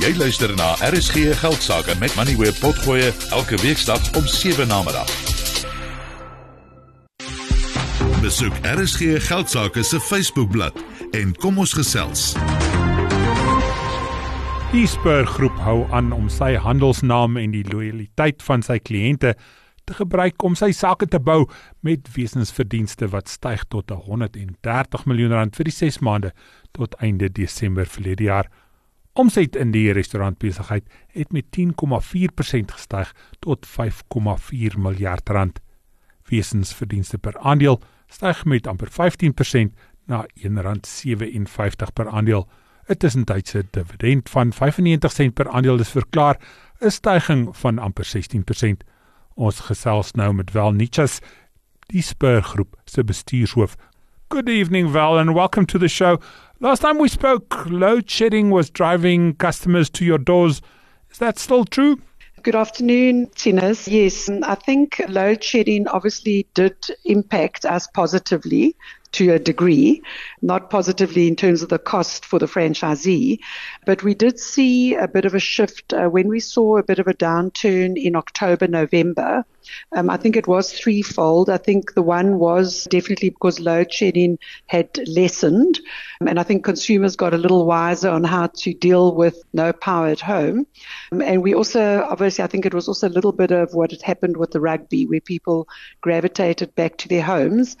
Jy luister na RSG Geldsaake met Money where potgoe elke weeksdag om 7 na middag. Besoek RSG Geldsaake se Facebookblad en kom ons gesels. Die Spur Groep hou aan om sy handelsnaam en die lojaliteit van sy kliënte te gebruik om sy sake te bou met wesensverdienste wat styg tot 130 miljoen rand vir die 6 maande tot einde Desember verlede jaar. Omset in die restaurantbesigheid het met 10,4% gestyg tot 5,4 miljard rand. Wesensverdienste per aandeel styg met amper 15% na R1.57 per aandeel. 'n Tussentydse dividend van 95 sent per aandeel is verklaar, 'n stygings van amper 16%. Ons gesels nou met Val Nichas, die Spur Groep se bestuurshoof. Good evening Val and welcome to the show. Last time we spoke, load shedding was driving customers to your doors. Is that still true? Good afternoon, Tinas. Yes, I think load shedding obviously did impact us positively to a degree, not positively in terms of the cost for the franchisee, but we did see a bit of a shift uh, when we saw a bit of a downturn in October, November. Um, I think it was threefold. I think the one was definitely because load shedding had lessened, um, and I think consumers got a little wiser on how to deal with no power at home. Um, and we also, obviously, I think it was also a little bit of what had happened with the rugby, where people gravitated back to their homes.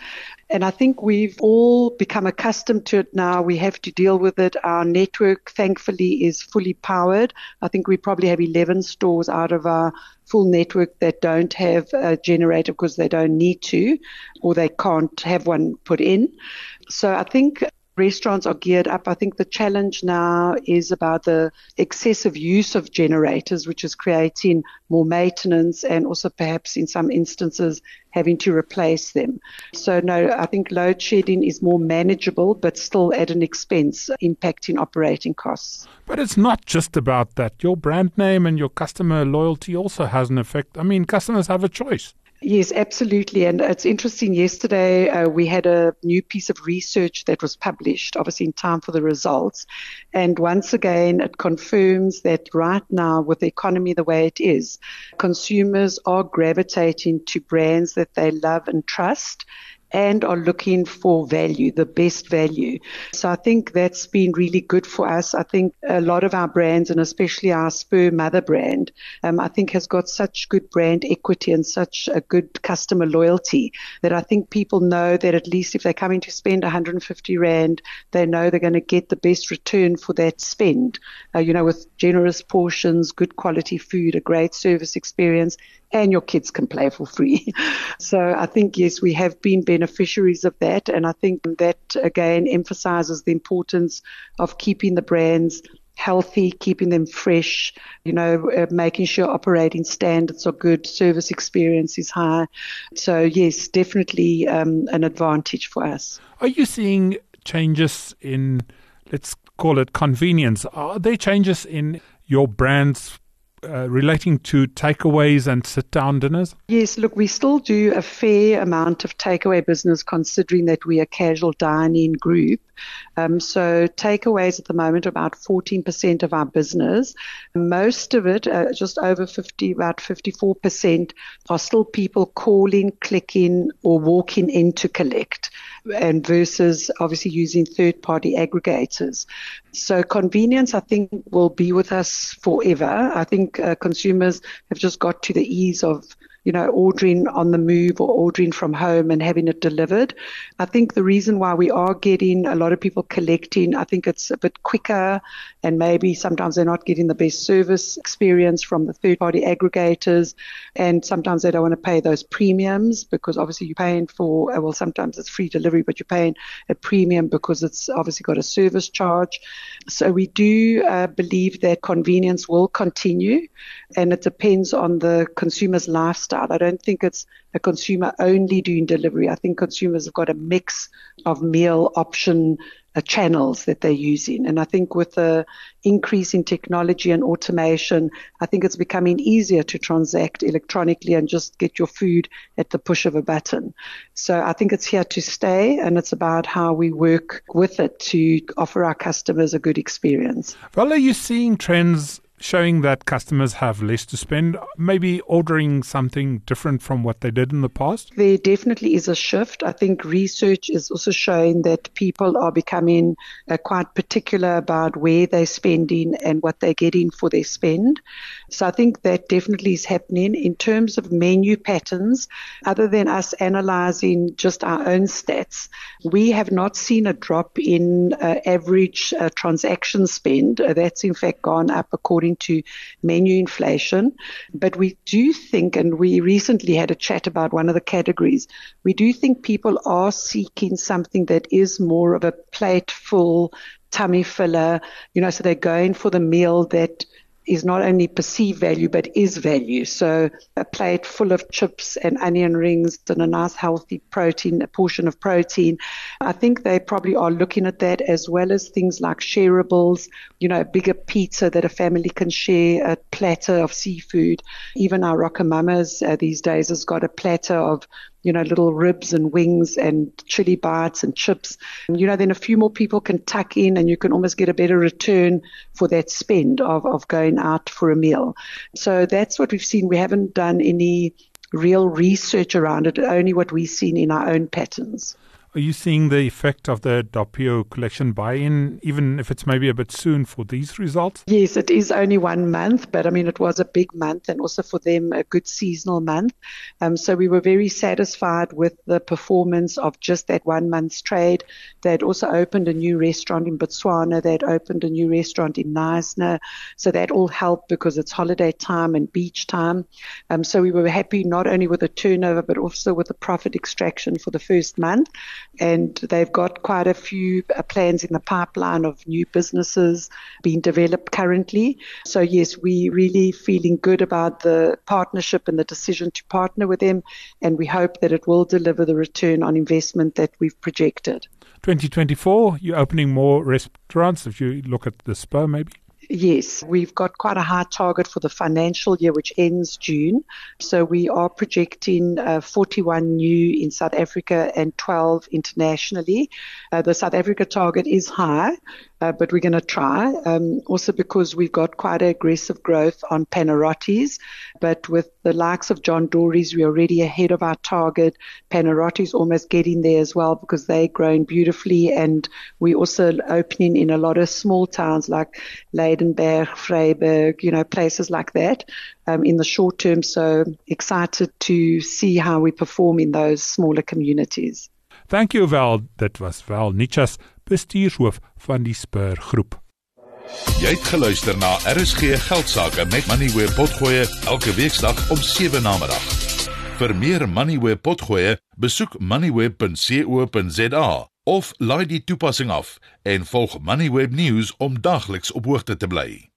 And I think we've all become accustomed to it now. We have to deal with it. Our network, thankfully, is fully powered. I think we probably have 11 stores out of our full network that don't have a generator because they don't need to or they can't have one put in. So I think restaurants are geared up. I think the challenge now is about the excessive use of generators, which is creating more maintenance and also perhaps in some instances having to replace them. So, no, I think load shedding is more manageable, but still at an expense, impacting operating costs. But it's not just about that. Your brand name and your customer loyalty also has an effect. I mean, customers have a choice. Yes, absolutely. And it's interesting. Yesterday, uh, we had a new piece of research that was published, obviously in time for the results. And once again, it confirms that right now, with the economy the way it is, consumers are gravitating to brands that they love and trust and are looking for value, the best value. So I think that's been really good for us. I think a lot of our brands, and especially our Spur Mother brand, um, I think has got such good brand equity and such a good customer loyalty that I think people know that at least if they're coming to spend 150 Rand, they know they're going to get the best return for that spend. Uh, you know, with generous portions, good quality food, a great service experience, and your kids can play for free. so I think, yes, we have been beneficiaries of that. And I think that again emphasizes the importance of keeping the brands healthy, keeping them fresh, you know, uh, making sure operating standards are good, service experience is high. So, yes, definitely um, an advantage for us. Are you seeing changes in, let's call it convenience? Are there changes in your brand's uh, relating to takeaways and sit down dinners? Yes, look, we still do a fair amount of takeaway business considering that we are a casual dining group. Um, so takeaways at the moment are about 14% of our business. Most of it, uh, just over 50, about 54%, are still people calling, clicking, or walking in to collect and versus obviously using third party aggregators. So convenience, I think, will be with us forever. I think uh, consumers have just got to the ease of you know, ordering on the move or ordering from home and having it delivered. I think the reason why we are getting a lot of people collecting, I think it's a bit quicker and maybe sometimes they're not getting the best service experience from the third party aggregators. And sometimes they don't want to pay those premiums because obviously you're paying for, uh, well, sometimes it's free delivery, but you're paying a premium because it's obviously got a service charge. So we do uh, believe that convenience will continue and it depends on the consumer's lifestyle lifestyle. I don't think it's a consumer only doing delivery. I think consumers have got a mix of meal option uh, channels that they're using. And I think with the increase in technology and automation, I think it's becoming easier to transact electronically and just get your food at the push of a button. So I think it's here to stay and it's about how we work with it to offer our customers a good experience. Well, are you seeing trends showing that customers have less to spend, maybe ordering something different from what they did in the past? There definitely is a shift. I think research is also showing that people are becoming uh, quite particular about where they're spending and what they're getting for their spend. So I think that definitely is happening in terms of menu patterns. Other than us analyzing just our own stats, we have not seen a drop in uh, average uh, transaction spend. Uh, that's in fact gone up according to menu inflation. But we do think, and we recently had a chat about one of the categories, we do think people are seeking something that is more of a plate full tummy filler, you know, so they're going for the meal that is not only perceived value but is value. So a plate full of chips and onion rings and a nice healthy protein, a portion of protein. I think they probably are looking at that as well as things like shareables, you know, a bigger pizza that a family can share, a platter of seafood. Even our RocoMamas uh, these days has got a platter of you know, little ribs and wings and chili bites and chips. And, you know, then a few more people can tuck in and you can almost get a better return for that spend of, of going out for a meal. So that's what we've seen. We haven't done any real research around it, only what we've seen in our own patterns. Are you seeing the effect of the Doppio collection buy in, even if it's maybe a bit soon for these results? Yes, it is only one month, but I mean, it was a big month and also for them a good seasonal month. Um, so we were very satisfied with the performance of just that one month's trade. They had also opened a new restaurant in Botswana, they had opened a new restaurant in Knysna. So that all helped because it's holiday time and beach time. Um, so we were happy not only with the turnover, but also with the profit extraction for the first month and they've got quite a few uh, plans in the pipeline of new businesses being developed currently. So yes, we really feeling good about the partnership and the decision to partner with them, and we hope that it will deliver the return on investment that we've projected. 2024, you're opening more restaurants. If you look at the Spur, maybe. Yes, we've got quite a high target for the financial year, which ends June. So we are projecting uh, 41 new in South Africa and 12 internationally. Uh, the South Africa target is high, uh, but we're going to try. Um, also because we've got quite aggressive growth on Panarottis, but with the likes of John Dory's, we're already ahead of our target. Panarottis almost getting there as well because they're growing beautifully, and we're also opening in a lot of small towns like Lydenburg, Vryburg, you know, places like that. Um, in the short term, so excited to see how we perform in those smaller communities. Thank you Val. Dit was Val Nichas, bestuurshoof van die Spur Groep. Jy het geluister na RSG Geldsaake met Money where potgoe elke weeksdag om 7 na middag. Vir meer Money where potgoe, besoek moneyweb.co.za of laai die toepassing af en volg Moneyweb News om dagliks op hoogte te bly.